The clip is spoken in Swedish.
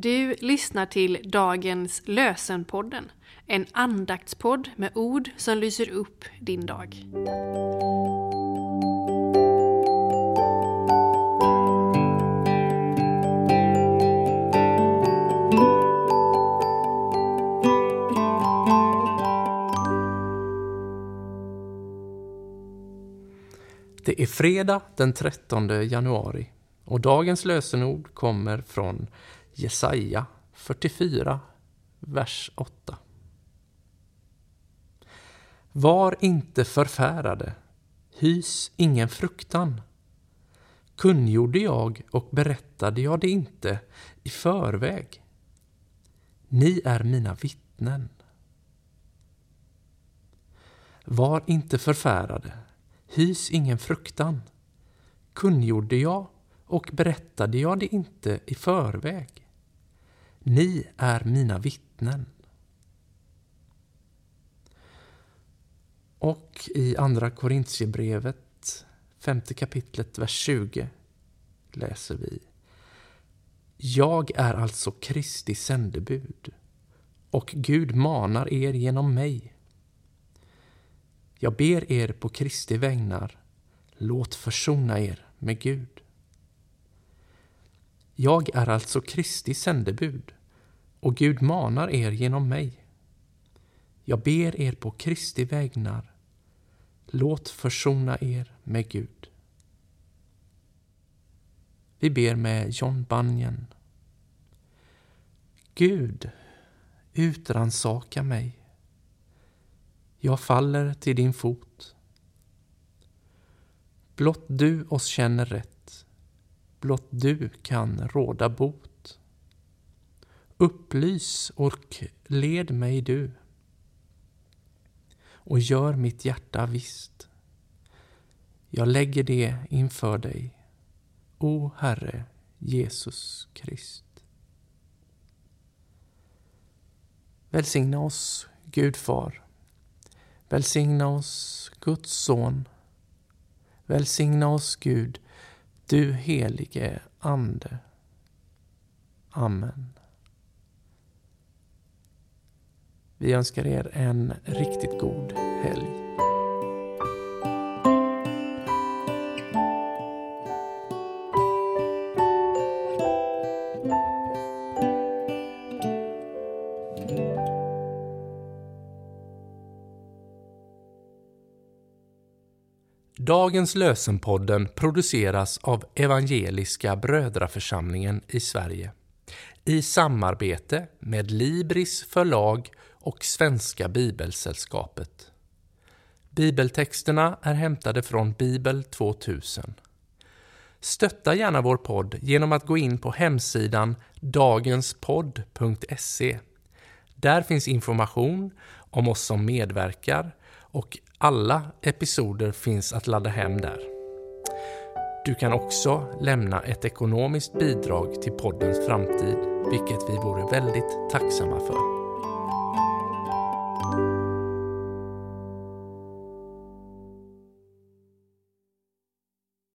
Du lyssnar till dagens Lösenpodden, en andaktspodd med ord som lyser upp din dag. Det är fredag den 13 januari och dagens lösenord kommer från Jesaja 44, vers 8. Var inte förfärade, hys ingen fruktan. Kungjorde jag och berättade jag det inte i förväg? Ni är mina vittnen. Var inte förfärade, hys ingen fruktan. Kungjorde jag och berättade jag det inte i förväg? Ni är mina vittnen. Och i Andra Korintierbrevet, femte kapitlet, vers 20 läser vi Jag är alltså Kristi sändebud och Gud manar er genom mig. Jag ber er på Kristi vägnar, låt försona er med Gud. Jag är alltså Kristi sändebud och Gud manar er genom mig. Jag ber er på Kristi vägnar, låt försona er med Gud. Vi ber med John Bunyan. Gud, utransaka mig. Jag faller till din fot. Blott du oss känner rätt, blott du kan råda bot. Upplys och led mig du och gör mitt hjärta visst. Jag lägger det inför dig, o Herre Jesus Krist. Välsigna oss, Gud Far. Välsigna oss, Guds Son. Välsigna oss, Gud, du helige Ande. Amen. Vi önskar er en riktigt god helg. Dagens lösenpodden produceras av Evangeliska Brödraförsamlingen i Sverige i samarbete med Libris förlag och Svenska Bibelsällskapet. Bibeltexterna är hämtade från Bibel 2000. Stötta gärna vår podd genom att gå in på hemsidan dagenspodd.se. Där finns information om oss som medverkar och alla episoder finns att ladda hem där. Du kan också lämna ett ekonomiskt bidrag till poddens framtid, vilket vi vore väldigt tacksamma för.